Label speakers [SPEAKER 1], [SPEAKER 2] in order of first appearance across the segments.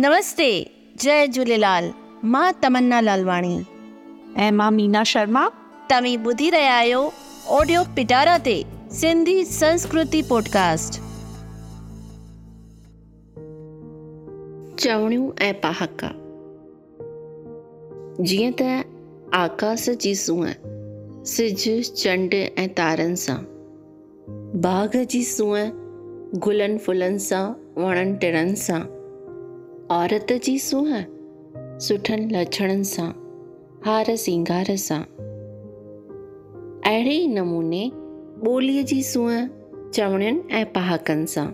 [SPEAKER 1] नमस्ते जय झूलेलाल मां तमन्ना लालवाणी
[SPEAKER 2] ऐं मां मीना शर्मा
[SPEAKER 1] तव्हीं ॿुधी रहिया आहियो ऑडियो पिटारा ते सिंधी संस्कृति पॉडकास्ट चवणियूं ऐं पहाका जीअं त आकाश जी सूं सिॼु चंड ऐं तारनि सां बाग जी सूंहं गुलनि फुलनि सां वणनि टिणनि सां औरत जी सूंहं सुठनि लछणनि सां हार सिंगार सां अहिड़े ई नमूने ॿोलीअ जी सूंहं चवणियुनि ऐं पहाकनि सां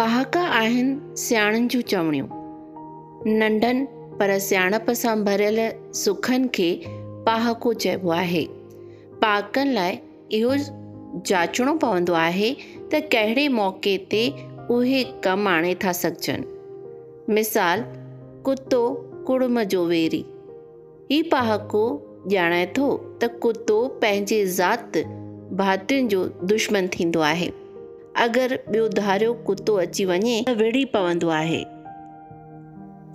[SPEAKER 1] पहाका आहिनि सियणनि जूं चवणियूं नंढनि पर सियाणप सां भरियल सुखनि खे पहाको चइबो आहे पहाकनि लाइ इहो जाचणो पवंदो आहे त कहिड़े मौके ते उहे कमु आणे था सघजनि मिसाल, कुतो कुडम, जो वेरी हीउ पहाको ॼाणे थो त कुतो पंहिंजे जात, भातियुनि जो दुश्मन थींदो आहे अगरि ॿियो धारियो कुतो अची वञे त विढ़ी पवंदो आहे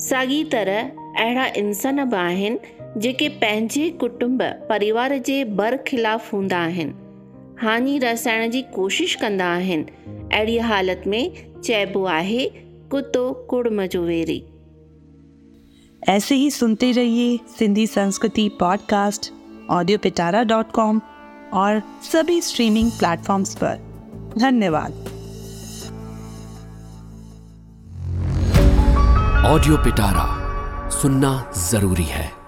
[SPEAKER 1] साॻी तरह अहिड़ा इंसान बि आहिनि जेके पंहिंजे कुटुंब परिवार जे भर ख़िलाफ़ हूंदा आहिनि हानी रसाइण जी कोशिशि कंदा आहिनि अहिड़ी हालति में चइबो आहे कुतो कुड़मजुवेरी
[SPEAKER 2] ऐसे ही सुनते रहिए सिंधी संस्कृति podcast audio Pitara dot com और सभी स्ट्रीमिंग प्लेटफॉर्म्स पर धन्यवाद
[SPEAKER 3] ऑडियो पिटारा सुनना जरूरी है